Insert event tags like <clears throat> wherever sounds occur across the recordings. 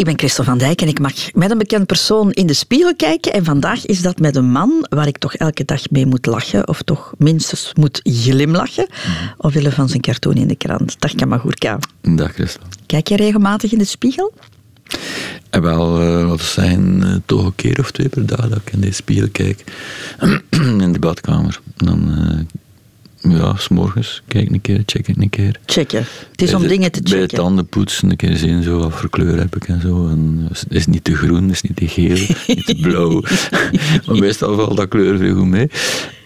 Ik ben Christel van Dijk en ik mag met een bekend persoon in de spiegel kijken. En vandaag is dat met een man waar ik toch elke dag mee moet lachen. Of toch minstens moet glimlachen. Mm Omwille van zijn cartoon in de krant. Dag Kamagurka. Dag Christel. Kijk je regelmatig in de spiegel? En wel, uh, wat zijn uh, toch een keer of twee per dag dat ik in de spiegel kijk. <clears throat> in de badkamer. Dan uh, ja, s'morgens kijk een keer, check ik een keer. Checken. Het is om dingen te checken. Bij het tandenpoetsen een keer zien zo wat voor kleur heb ik en zo. En het is niet te groen, het is niet te geel, niet te blauw. <laughs> maar meestal valt dat kleur veel goed mee.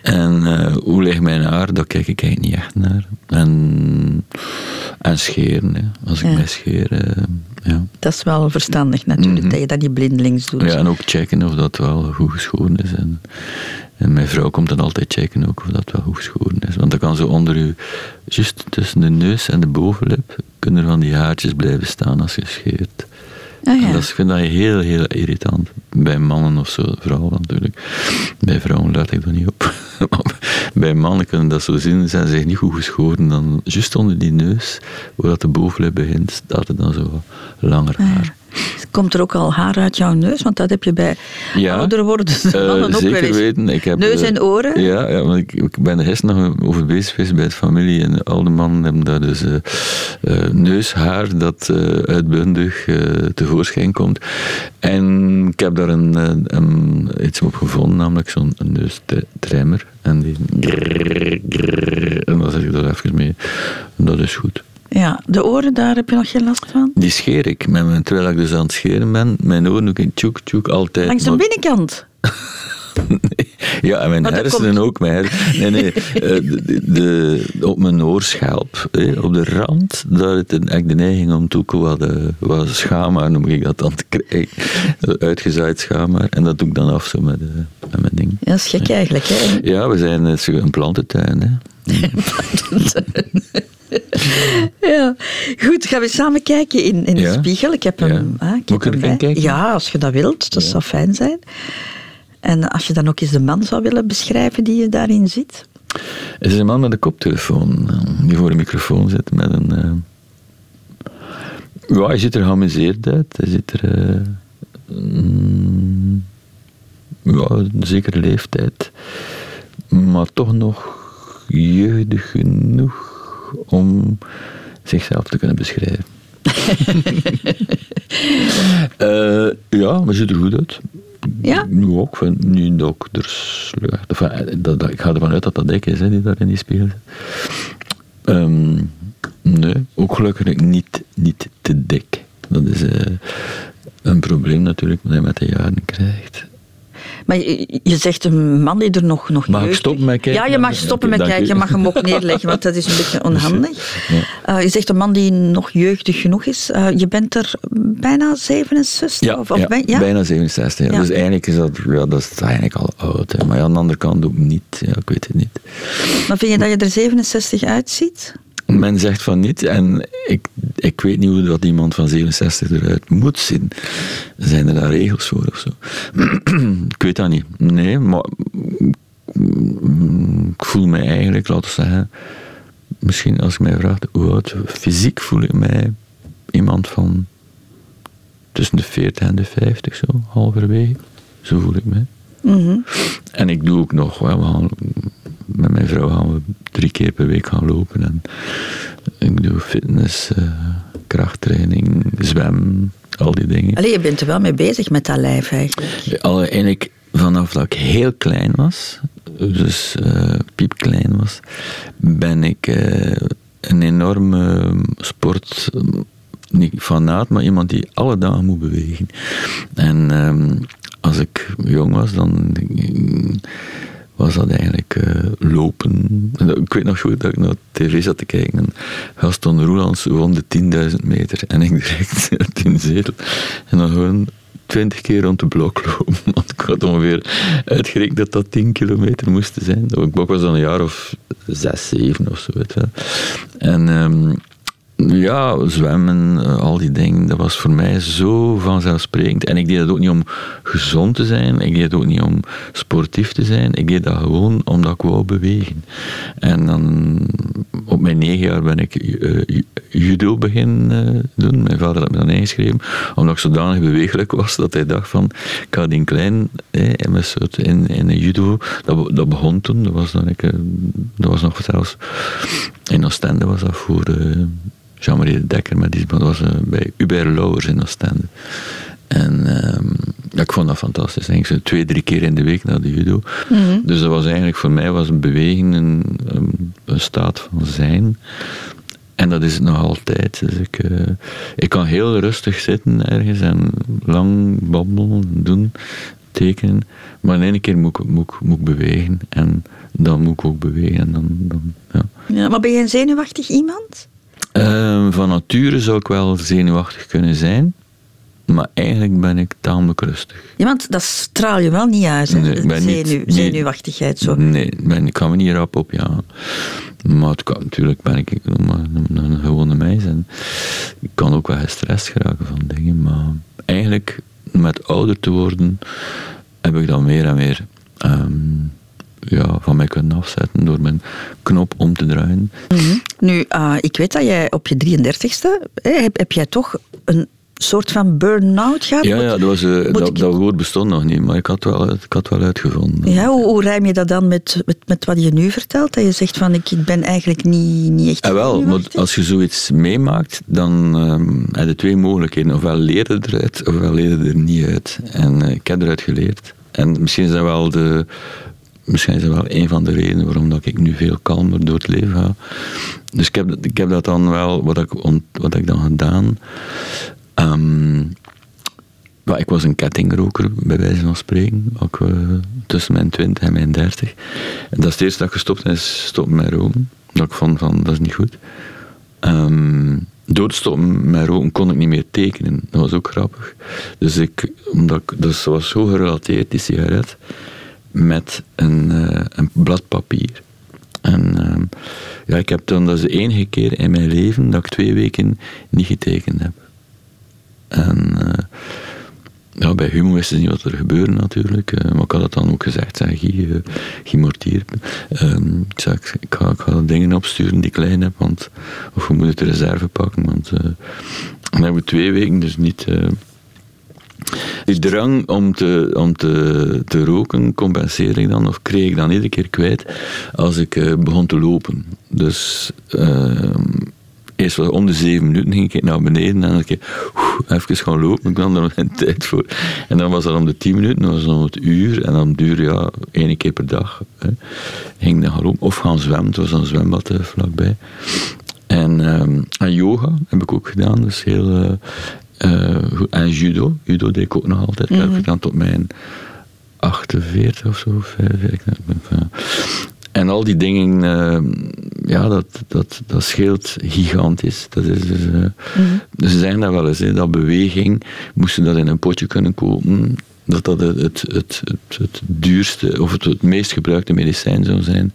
En uh, hoe ligt mijn haar, daar kijk ik eigenlijk niet echt naar. En, en scheren, hè. als ik ja. mij scheer. Uh, ja. Dat is wel verstandig natuurlijk, mm -hmm. dat je dat niet blindelings doet. Ja, en ook checken of dat wel goed geschoren is. En, en mijn vrouw komt dan altijd checken ook of dat wel goed geschoren is. Want dan kan zo onder u, juist tussen de neus en de bovenlip, kunnen er van die haartjes blijven staan als je scheert. Oh ja. En dat is, ik vind dat heel, heel irritant. Bij mannen of zo, vooral natuurlijk. Bij vrouwen laat ik dat niet op. <laughs> bij mannen kunnen dat zo zien, zijn ze niet goed geschoren. Dan juist onder die neus, waar dat de bovenlip begint, staat er dan zo langer haar. Ja. Komt er ook al haar uit jouw neus? Want dat heb je bij ja, ouder worden uh, ook zeker wel eens. weten. Ik heb, Neus en oren? Ja, ja want ik, ik ben er gisteren nog over bezig geweest bij het familie. En al de mannen hebben daar dus uh, uh, neushaar dat uitbundig tevoorschijn komt. En ik heb daar een, een, iets op gevonden, namelijk zo'n neustrimmer. En die... En dan zeg ik daar even mee. En dat is goed. Ja, de oren, daar heb je nog geen last van? Die scheer ik. Met mijn, terwijl ik dus aan het scheren ben, mijn oren doe ik tjoek, tjoek altijd. Langs de maar- binnenkant? <laughs> Nee. Ja, en mijn dat hersenen komt- ook. Mijn her- Nee, nee. eh, de, de, op mijn oorschelp, eh, op de rand, daar heb ik de neiging om toe wat, eh, wat schaamhaar, noem ik dat dan, te krijgen. Uitgezaaid schaamhaar. En dat doe ik dan af zo met, eh, met mijn ding. Ja, dat is gek eigenlijk. Hè? Ja, we zijn eh, een plantentuin. Hè. <laughs> ja. Goed, gaan we samen kijken in, in de spiegel. Ik heb hem, ah, ik Moet ik hem kijken? Ja, als je dat wilt. Dat zou fijn zijn. En als je dan ook eens de man zou willen beschrijven die je daarin ziet. Het is een man met een koptelefoon, eh, die voor een microfoon zit met een... eh, Ja, hij ziet er geamuseerd uit. Hij ziet er... eh, mm, ja, een zekere leeftijd. Maar toch nog jeugdig genoeg om zichzelf te kunnen beschrijven. <laughs> Eh, ja, maar ziet er goed uit. Ja? Ja, ik vind niet dat ik er slecht... Enfin, eh, dat, dat, ik ga ervan uit dat dat dik is, hè, die daar in die spiegel zit. Ehm, nee, ook gelukkig niet, niet te dik. Dat is eh, een probleem natuurlijk dat je met de jaren krijgt. Maar je, je zegt een man die er nog, nog Mag ik stoppen met kijken? Ja, je mag stoppen met kijken. Je mag hem <laughs> ook neerleggen, want dat is een beetje onhandig. Ja. Eh, je zegt een man die nog jeugdig genoeg is. Eh, je bent er bijna 67? Ja, of, of ja, ben- ja? bijna 67. Ja. Ja. Dus eigenlijk is dat, ja, dat is eigenlijk al oud. Hè. Maar aan de andere kant ook niet. Ja, ik weet het niet. Maar vind je dat je er 67 uitziet? Men zegt van niet, en ik, ik weet niet hoe dat iemand van 67 eruit moet zien. Zijn er daar regels voor of zo? <clears throat> ik weet dat niet. Nee, maar ik voel mij eigenlijk, laten we zeggen, misschien als ik mij vraagt hoe oud, fysiek voel ik mij iemand van tussen de 40 en de 50, zo, halverwege. Zo voel ik mij. Mhm. En ik doe ook nog, hè, we gaan, met mijn vrouw gaan we drie keer per week gaan lopen. En ik doe fitness, eh, krachttraining, zwem, al die dingen. Allee, je bent er wel mee bezig met dat lijf eigenlijk. Al, eigenlijk vanaf dat ik heel klein was, dus eh, piepklein was, ben ik eh, een enorme sport, niet fanaat, maar iemand die alle dagen moet bewegen. En ehm, als ik jong was, dan was dat eigenlijk eh, lopen. Ik weet nog goed dat ik naar tv zat te kijken en Gaston Roelands won de 10.000 meter en ik direct <laughs> uit in zetel. En dan gewoon twintig keer rond de blok lopen. <laughs> Want ik had ongeveer uitgerekend dat dat 10 kilometer moest zijn. Blok was dan een jaar of zes, zeven of zo. Weet. En ehm, ja, zwemmen, eh, al die dingen, dat was voor mij zo vanzelfsprekend. En ik deed dat ook niet om gezond te zijn, ik deed het ook niet om sportief te zijn, ik deed dat gewoon omdat ik wou bewegen. En dan, op mijn negen jaar ben ik eh, judo beginnen doen. Mijn vader had me dan ingeschreven, omdat ik zodanig bewegelijk was dat hij dacht van, ik ga die klein in, een soort, in, in een judo, dat, dat begon toen, dat was, dan, ik, dat was nog zelfs, in Oostende was dat voor Jean-Marie de Dekker, maar die, was bij Hubert Lauwers in Oostende. En ehm, ik vond dat fantastisch. Ik ging twee, drie keer in de week naar de judo. Mhm. Dus dat was eigenlijk voor mij was een beweging een, een, staat van zijn. En dat is het nog altijd. Dus ik, uh, ik kan heel rustig zitten ergens en lang babbelen, doen, tekenen. Maar in één keer moet ik, moet, moet ik bewegen. En dan moet ik ook bewegen. En dan, dan, ja. Ja, maar ben je een zenuwachtig iemand? Uh, van nature zou ik wel zenuwachtig kunnen zijn. Maar eigenlijk ben ik tamelijk rustig. Ja, want dat straal je wel niet uit, nee, zenuw, niet, zenuwachtigheid. Zo. Nee, ben, ik kan me niet rap op, ja. Maar het kan, natuurlijk ben ik een, een gewone meis. En ik kan ook wel gestrest geraken van dingen. Maar eigenlijk, met ouder te worden, heb ik dan meer en meer... Ehm, ja, van mij kunnen afzetten door mijn knop om te draaien. Mhm. Nu, uh, ik weet dat jij op je 33ste, heb, heb jij toch een soort van burn-out gehad? Ja, ja dat, was, uh, dat, dat, woord bestond nog niet, maar ik had wel, ik had wel uitgevonden. Ja, hoe, hoe rijm je dat dan met, met, met, wat je nu vertelt? Dat je zegt van ik, ben eigenlijk niet, niet echt... Ja, ah, wel, maar als je zoiets meemaakt, dan um, heb je twee mogelijkheden. Ofwel leer je eruit, ofwel leer je er niet uit. En uh, ik heb eruit geleerd. En misschien is dat wel de... Misschien is dat wel een van de redenen waarom dat ik nu veel kalmer door het leven ga. Dus ik heb, ik heb dat dan wel, wat ik, wat ik dan gedaan, Um, ik was een kettingroker, bij wijze van spreken. Ook uh, tussen mijn 20 en mijn 30. En dat is het eerste dat ik gestopt is stoppen met roken. Dat ik vond van, dat is niet goed. Um, door stoppen met roken kon ik niet meer tekenen. Dat was ook grappig. Dus ik, omdat dus was zo gerelateerd, die sigaret, met een, uh, een blad papier. En uh, ja, ik heb dan, dat is de enige keer in mijn leven dat ik twee weken niet getekend heb. En uh, ja, bij Humo wisten ze niet wat er gebeurde natuurlijk. Uh, maar ik had het dan ook gezegd, zeg, Guy Mortier. Ehm, ik, zei, ik, ga, ik ga dingen opsturen die ik klein heb, want, of we moeten de reserve pakken. Want dan hebben we twee weken dus niet... die drang om, te, om te, te roken compenseer ik dan, of kreeg ik dan iedere keer kwijt als ik begon te lopen. Dus ehm, Eerst was om de zeven minuten ging ik naar beneden en dan ik even gaan lopen. Ik nam er nog geen <laughs> tijd voor. En dan was dat om de tien minuten, dan was het om het uur. En dan duurde ja, één keer per dag. Hè. Ging dan gaan lopen of gaan zwemmen. Het was een zwembad eh, vlakbij. En, um, yoga heb ik ook gedaan. Dus heel, en judo. Judo deed ik ook nog altijd. Mm -hmm. heb ik gedaan tot mijn 48 of zo. 45. En al die dingen, uh, ja, dat, dat, dat scheelt gigantisch. Dat is dus, uh, mm -hmm. Ze zeggen dat wel eens, hè, dat beweging, moesten dat in een potje kunnen kopen, dat dat het, het, het, het, het duurste of het, het meest gebruikte medicijn zou zijn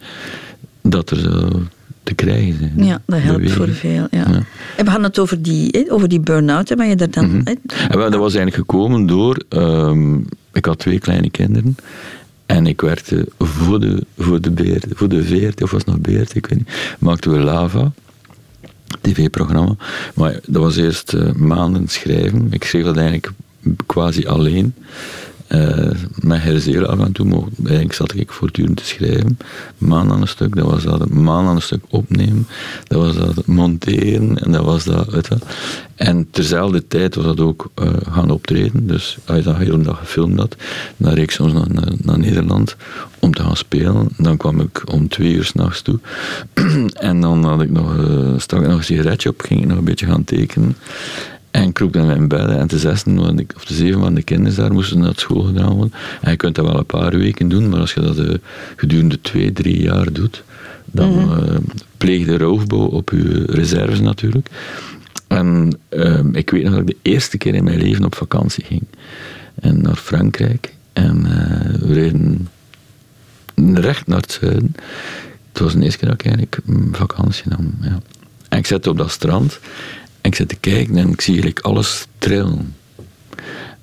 dat er zou te krijgen zijn. Ja, dat helpt voor veel. Ja. En we hadden het over die, over die burn-out, maar je daar dan... Mm -hmm. dat was eigenlijk gekomen door... Um, ik had twee kleine kinderen. En ik werkte voor de, voor de, beer, voor de veert, of was het nog beert, ik weet niet. Maakten we Lava, tv-programma. Maar dat was eerst uh, maanden schrijven. Ik schreef dat eigenlijk quasi alleen. Uh, met herzelen af en toe. Maar eigenlijk zat ik voortdurend te schrijven. Maan aan een stuk, dat was dat. Maan aan een stuk opnemen. Dat was dat monteren. En dat was dat. Weet. En terzelfde tijd was dat ook uh, gaan optreden. Dus als je dat hele dag gefilmd had, dan reed ik soms naar, naar, naar, Nederland om te gaan spelen. Dan kwam ik om twee uur s'nachts toe. <clears throat> en dan had ik nog, uh, stak ik nog een sigaretje op, ging ik nog een beetje gaan tekenen. En kroep dan in bed. En de zesde of de zeven van de kinderen daar moesten naar school gedaan worden. En je kunt dat wel een paar weken doen, maar als je dat uh, gedurende twee, drie jaar doet, dan mm -hmm. uh, pleeg je roofbouw op je reserves natuurlijk. En uh, ik weet nog dat ik de eerste keer in mijn leven op vakantie ging. En naar Frankrijk. En uh, we reden recht naar het zuiden. Het was de eerste keer dat ik eigenlijk vakantie nam. Ja. En ik zette op dat strand. En ik zit te kijken en ik zie eigenlijk alles trillen.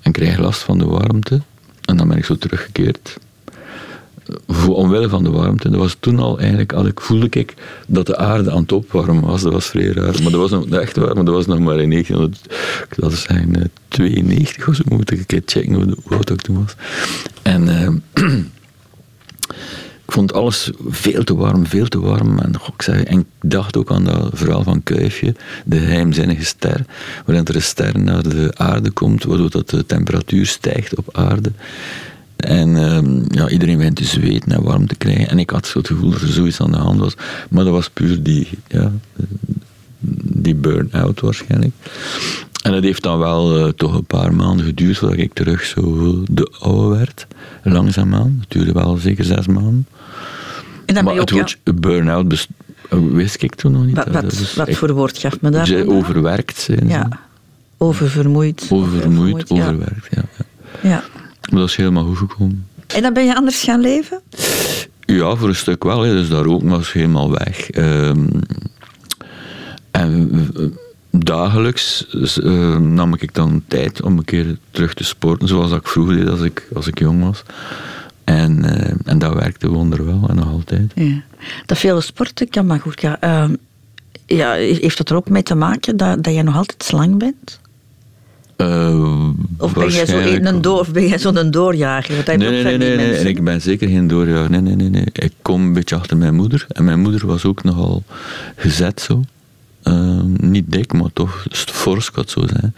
En ik krijg last van de warmte. En dan ben ik zo teruggekeerd omwille van de warmte. Dat was toen al eigenlijk, als ik voelde ik dat de aarde aan het opwarmen was. Dat was vrij raar. Maar dat was nog echt waar, maar dat was nog maar in 1992 of zo. Moet ik een keer checken hoe, hoe ik toen was. En uh, <clears throat> ik vond alles veel te warm, veel te warm. En, ik, en dacht ook aan dat verhaal van Kuifje, de geheimzinnige ster, waarin er een ster naar de aarde komt, waardoor dat de temperatuur stijgt op aarde. En uh, ja, iedereen begint te zweten en warm te krijgen. En ik had zo het gevoel dat er zoiets aan de hand was. Maar dat was puur die, ja, die burn-out waarschijnlijk. En het heeft dan wel uh, toch een paar maanden geduurd voordat ik terug zo de oude werd. Langzaamaan. Het duurde wel zeker zes maanden. En dan maar het woord ja... burn-out wist ik toen nog niet. Wat, wat, wat voor woord gaf me daar? Overwerkt zijn. Ja. Oververmoeid. Oververmoeid, overwerkt, ja. ja. ja. Maar dat is helemaal goed gekomen. En dan ben je anders gaan leven? Ja, voor een stuk wel. Hè. Dus daar ook was helemaal weg. Um, en dagelijks uh, nam ik dan tijd om een keer terug te sporten, zoals ik vroeger deed als ik, als ik jong was. En, uh, en dat werkte wonderwel en nog altijd. Ja. Dat vele sporten kan maar goed. Ja, uh, ja, heeft dat er ook mee te maken dat, dat je nog altijd slang bent? Uh, of ben jij zo een, door, of ben jij zo'n doorjager? Nee, nee, nee, nee, nee, ik ben zeker geen doorjager. Nee, nee, nee, nee. Ik kom een beetje achter mijn moeder. En mijn moeder was ook nogal gezet zo. Ehm, niet dik, maar toch fors, kan het zo zijn.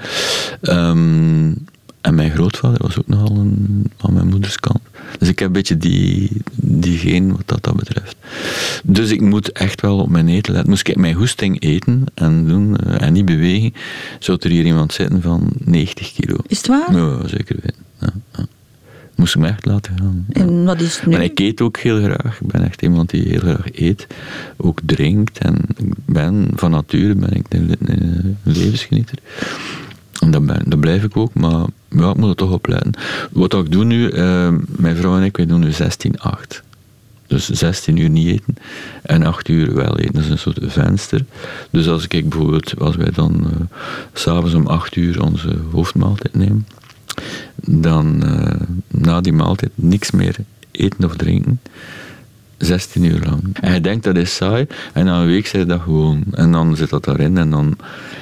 Um, en mijn grootvader was ook nogal een, van mijn moeders kant. Dus ik heb een beetje die, die geen wat dat, dat betreft. Dus ik moet echt wel op mijn eten letten. Moest ik mijn hoesting eten en doen uh, en niet bewegen, zou er hier iemand zitten van 90 kilo. Is het waar? Ja, zeker weten. Moest ik me echt laten gaan. En wat is nu? Maar ik eet ook heel graag. Ik ben echt iemand die heel graag eet. Ook drinkt. En ik ben, van nature ben ik een, een levensgenieter. En dat, ben, dat blijf ik ook, maar ja, ik moet er toch op letten. Wat ik doe nu, uh, mijn vrouw en ik, wij doen nu 16-8. Dus 16 uur niet eten en 8 uur wel eten. Dat is een soort venster. Dus als ik bijvoorbeeld, als wij dan uh, s'avonds om 8 uur onze hoofdmaaltijd nemen, dan uh, na die maaltijd niks meer eten of drinken. 16 uur lang. En je denkt dat is saai, en na een week zei je dat gewoon. En dan zit dat daarin. En, dan,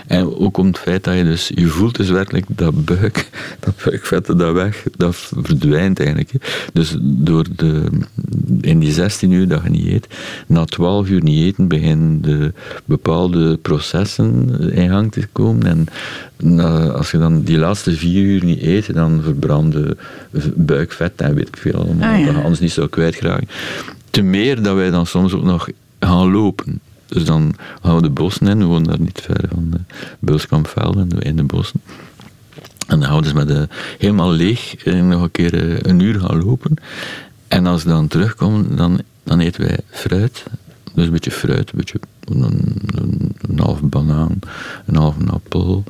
en ook om het feit dat je dus, je voelt dus werkelijk dat buik, <laughs> dat buikvet dat weg, dat verdwijnt eigenlijk. Dus door de, in die 16 uur dat je niet eet, na 12 uur niet eten, beginnen de bepaalde processen in gang te komen. En als je dan die laatste vier uur niet eet, dan verbranden buikvet en weet ik veel allemaal. Ah, ja. Dat je anders niet zo kwijtraken. Te meer dat wij dan soms ook nog gaan lopen. Dus dan gaan we de bossen in, we wonen daar niet ver van de Beulskampvelden, in de bossen. En dan gaan we dus met de, helemaal leeg nog een keer eh, een uur gaan lopen. En als we dan terugkomen, dan, dan eten wij fruit. Dus een beetje fruit, een beetje een, een, een half banaan, een half appel,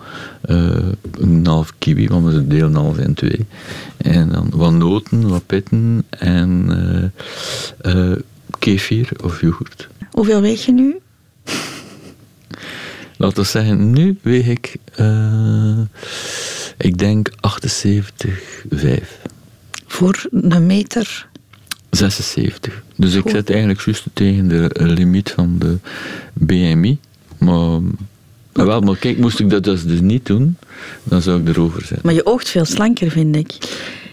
uh, een half kiwi, want we delen half in twee. En dan wat noten, wat pitten en uh, uh, kefir of yoghurt. Hoeveel weeg je nu? <laughs> Laten we zeggen, nu weeg ik, ik denk 78,5. Voor een meter? 76. Dus ik zit eigenlijk juist tegen de limiet van de BMI. Maar, wel, maar kijk, moest ik dat dus, dus niet doen, dan zou ik erover zijn. Maar je oogt veel slanker, vind ik.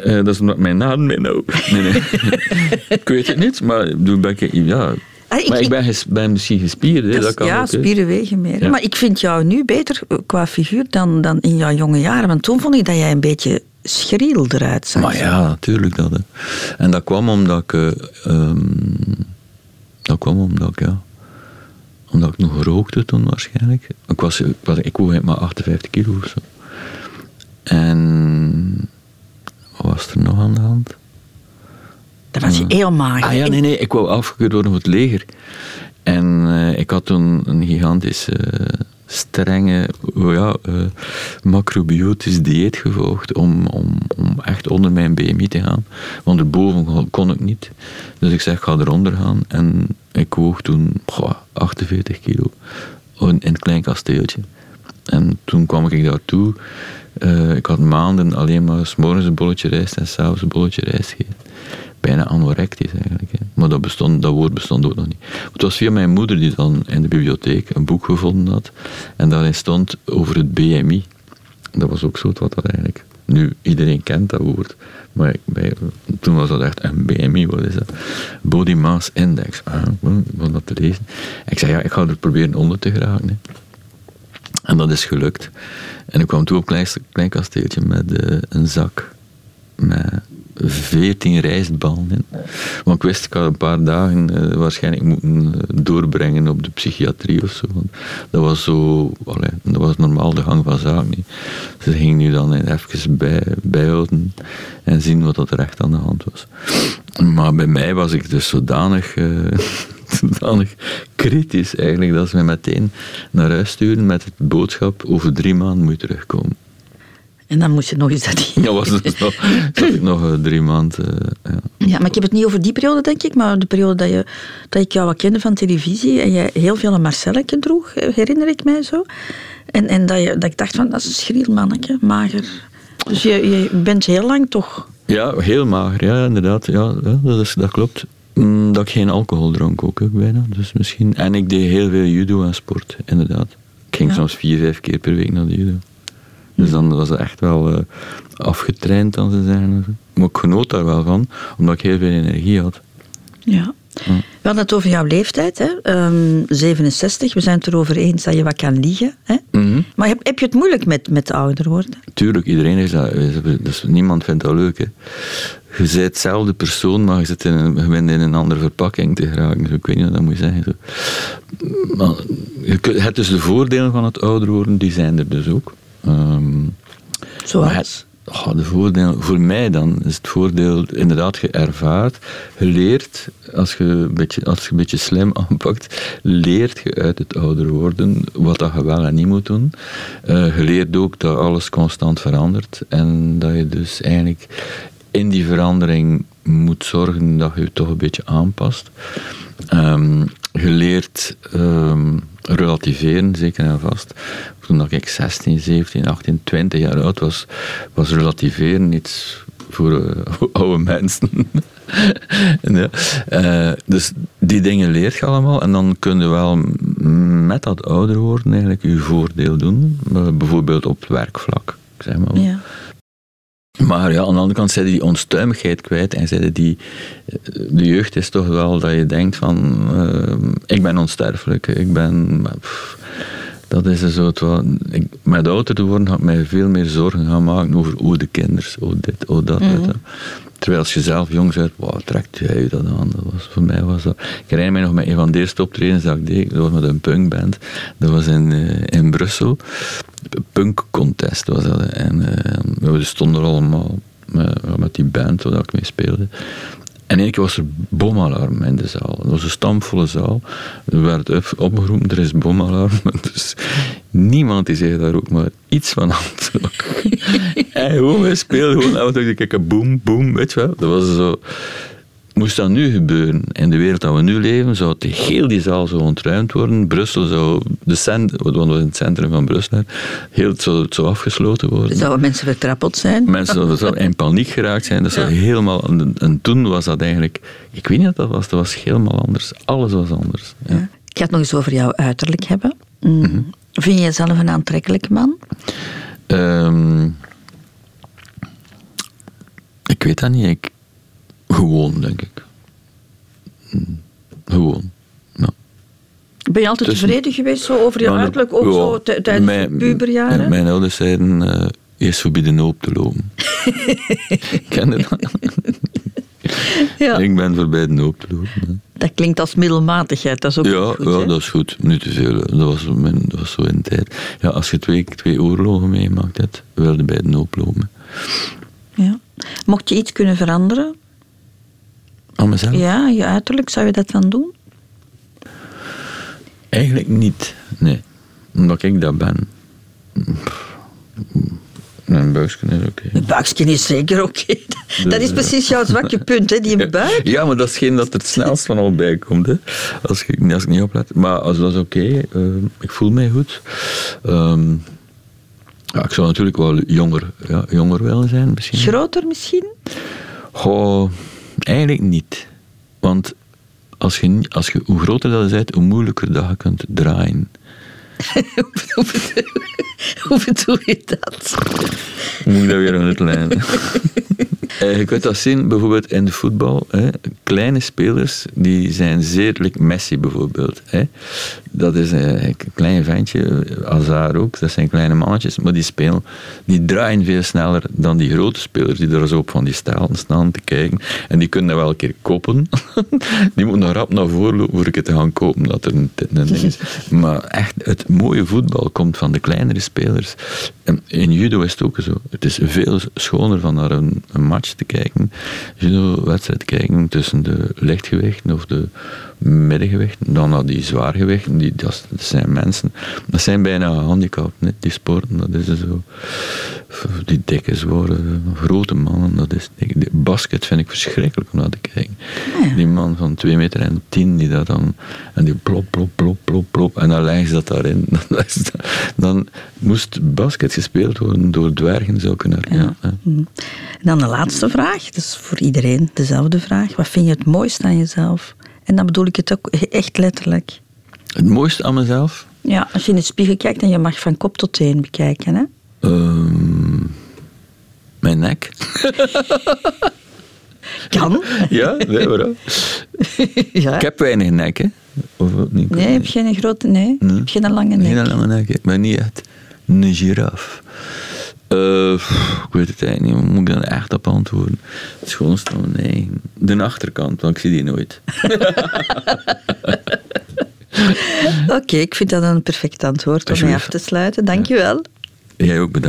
Uh, dat is omdat mijn naam mee nou. Nee, nee. <laughs> ik weet het niet, maar doe ben ik, ja, ah, maar ik, ben, ben, misschien gespierd. Dat kan ja, ook, spieren wegen meer. Maar ik vind jou nu beter qua figuur dan, dan in jouw jonge jaren. Want toen vond ik dat jij een beetje schriel eruit zag. Maar ja, natuurlijk. Dat, En dat kwam omdat ik... Uh, dat kwam omdat ik, ja... Omdat ik nog rookte toen waarschijnlijk. Ik, was, ik, was, ik woog maar 58 kilo of zo. En... Wat was er nog aan de hand? Dat was je heel mager. Ah ja, nee, nee. Ik wou afgekeurd worden voor het leger. En uh, ik had toen een gigantische strenge ja, uh, macrobiotisch dieet gevolgd om, om, om echt onder mijn BMI te gaan. Want erboven kon ik niet. Dus ik zeg, ga eronder gaan. En ik woog toen 48 kilo in een klein kasteeltje. En toen kwam ik daartoe. Uh, ik had maanden alleen maar s morgens een bolletje rijst en s'avonds een bolletje rijst gegeten. Bijna anorectisch eigenlijk. Hè. Maar dat, bestond, dat woord bestond ook nog niet. Het was via mijn moeder die dan in de bibliotheek een boek gevonden had. En daarin stond over het BMI. Dat was ook zo wat dat eigenlijk. Nu, iedereen kent dat woord. Maar bij, toen was dat echt een BMI, wat is dat? Body Mass Index. Ah, ik dat te lezen. Ik zei, ja, ik ga er proberen onder te geraken. En dat is gelukt. En ik kwam toe op een klein, kasteeltje met uh, een zak met veertien rijstballen in. Want ik wist, ik had een paar dagen uh, waarschijnlijk moeten eh, doorbrengen op de psychiatrie of zo. Dat was zo, dat was normaal de gang van zaken. Ze gingen nu dan even bij, bijhouden en zien wat er echt aan de hand was. Maar bij mij was ik dus zodanig... Uh, <laughs> zodanig kritisch eigenlijk dat ze mij meteen naar huis sturen met het boodschap over drie maanden moet je terugkomen. En dan moest je nog eens dat Ja, was het nog, <laughs> ik nog uh, drie maanden. Uh, ja. ja. maar ik heb het niet over die periode, denk ik, maar de periode dat, je, dat ik jou wat kende van televisie en je heel veel een Marcelletje droeg, eh, herinner ik mij zo. En, en dat, je, dat ik dacht van, dat is een schriel mannetje, mager. Dus je, je bent heel lang toch... Ja, heel mager, ja, inderdaad. Ja, dat, is, dat klopt. Mm, dat ik geen alcohol dronk ook, ook bijna. Dus misschien. En ik deed heel veel judo en sport, inderdaad. Ik ging soms vier, vijf keer per week naar de judo. Dus dan was het echt wel uh, afgetraind, dan ze zeggen. Maar ik genoot daar wel van, omdat ik heel veel energie had. Ja. We hadden het over jouw leeftijd, hè? Um, ehm, 67. We zijn het erover eens dat je wat kan liegen. Hè? Mhm. Maar heb, heb je het moeilijk met, met ouder worden? Tuurlijk, iedereen is dat. Dus niemand vindt dat leuk. Hè? Je bent hetzelfde persoon, maar je, zit in een, je bent in een andere verpakking te geraken. ik weet niet wat dat moet zeggen. Zo. Maar, je hebt dus de voordelen van het ouder worden, die zijn er dus ook. Um, Zoals? Oh, de voordeel, voor mij dan is het voordeel inderdaad je ervaart, je leert, als je een beetje, als je een beetje slim <laughs> aanpakt, leert je uit het ouder worden wat dat je wel en niet moet doen. Uh, je leert ook dat alles constant verandert en dat je dus eigenlijk in die verandering moet zorgen dat je je toch een beetje aanpast. Je leert um, relativeren, zeker en vast. Toen ik 16, 17, 18, 20 jaar oud was, was relativeren iets voor uh, <laughs> oude mensen. <laughs> ja. uh, dus die dingen leert je allemaal en dan kun je wel met dat ouder worden eigenlijk je voordeel doen. Uh, bijvoorbeeld op het werkvlak. Zeg maar. Ja. Maar ja, aan de andere kant zeiden die onstuimigheid kwijt en zeiden die, de jeugd is toch wel dat je denkt van, uh, ik ben onsterfelijk, ik ben, dat is zo het wat, ik, met ouder te worden had ik mij veel meer zorgen gaan maken over hoe de kinderen, hoe dit, hoe dat. Mm Terwijl als je zelf jong bent, wow, trekt jij dat aan? Dat was, voor mij was dat... Ik herinner mij nog met een van de eerste optredens dat ik deed, dat was met een punkband. Dat was in, uh, in Brussel. Punk contest was dat. En uh, we stonden er allemaal met, met die band waar ik mee speelde. En één keer was er bomalarm in de zaal. Het was een stamvolle zaal. Er werd opgeroepen, er is bomalarm. <laughs> Dus niemand die zei daar ook maar iets van aan. en <laughs> gewoon, wij speelden gewoon af en toe, boom, boom, weet je wel. Dat was zo... Moest dat nu gebeuren, in de wereld dat we nu leven, zou het heel die zaal zo ontruimd worden. Brussel zou, de cent, wat was in het centrum van Brussel, heel het zou, het zou afgesloten worden. Zouden mensen vertrappeld zijn? Mensen zouden in paniek geraakt zijn. Dat zou helemaal, en toen was dat eigenlijk, ik weet niet wat dat was, dat was helemaal anders. Alles was anders. Ja. Ik ga het nog eens over jouw uiterlijk hebben. Mm. Mhm. Vind je jezelf een aantrekkelijk man? Um, ik weet dat niet. Ik, gewoon, denk ik. Mm, gewoon. Ja. Ben je altijd tevreden geweest zo over je uiterlijk, ook zo tijdens mijn, puberjaren? Mijn ouders zeiden, uh, eerst voorbij de hoop te lopen. <laughs> Ken je dat? ja. Ik ben voorbij de hoop te lopen. Dat klinkt als middelmatigheid, dat is ook ja, goed. Ja, dat is goed. Niet te veel. Dat was, mijn, dat was zo in de tijd. Ja, als je twee, twee oorlogen meemaakt hebt, wilde bij de hoop lopen. Ja. Mocht je iets kunnen veranderen, aan mezelf? Ja, je uiterlijk, zou je dat dan doen? Eigenlijk niet, nee. Omdat ik dat ben. Mijn buikje is oké. Okay. Een buikje is zeker oké. Dat dus, is eh, precies jouw zwakke <laughs> punt, hè, die buik. Ja, maar dat is geen dat er het snelst van al bij komt. Hè. Als, ik, als ik niet oplet. Maar als dat is oké. Okay, uh, ik voel mij goed. Um, ja, ik zou natuurlijk wel jonger, ja, jonger willen zijn. Misschien. Groter misschien? Goh, Eigenlijk niet. Want als je, als je, hoe groter dat is, hoe moeilijker dat je kunt draaien. Hoe bedoel, je dat? Moet ik dat weer uitleggen? <laughs> Eh, je kunt dat zien bijvoorbeeld in de voetbal. Hè. Kleine spelers die zijn zeer, like Messi bijvoorbeeld. Hè. Dat is eh, een klein ventje, Hazard ook, dat zijn kleine mannetjes, maar die spelen, die draaien veel sneller dan die grote spelers die er zo op van die stelten staan te kijken. En die kunnen dat wel een keer koppen. <laughs> die moeten nog rap naar voren lopen voor ik het te gaan kopen, dat er een, een ding is. Maar echt, het mooie voetbal komt van de kleinere spelers. En in judo is het ook zo. Het is veel schoner van naar een, een match te kijken, judo-wedstrijd kijken tussen de lichtgewichten of de middengewichten, dan naar die zwaargewichten. Die, dat, zijn mensen, dat zijn bijna gehandicapt, net die sporten. Dat is zo. Die dikke, zware, grote mannen. Dat is, die basket vind ik verschrikkelijk om naar te kijken. Die man van 2 meter en 10 die dat dan. En die plop, plop, plop, plop, plop. En dan leggen ze dat daarin. <laughs> Dan, moest basket gespeeld worden door dwergen, zou kunnen. Ja. Ja, Mhm. Dan de laatste vraag, dat is voor iedereen dezelfde vraag. Wat vind je het mooiste aan jezelf? En dan bedoel ik het ook echt letterlijk. Het mooiste aan mezelf? Ja, als je in de spiegel kijkt en je mag van kop tot teen bekijken. Hè? Ehm, mijn nek. <laughs> Kan. Ja, nee, waarom? <laughs> ja. Ik heb weinig nek, hè. Of niet? Nee, heb je een grote... Nee, Nee. heb je een lange nek? Geen lange nek, ik ben niet echt een giraf. Eh, ik weet het eigenlijk niet, moet ik dan echt op antwoorden? Het schoonste van nee, de achterkant, want ik zie die nooit. <laughs> Oké, ik vind dat een perfect antwoord om mee af te sluiten. Dank je wel. Jij ook bedankt.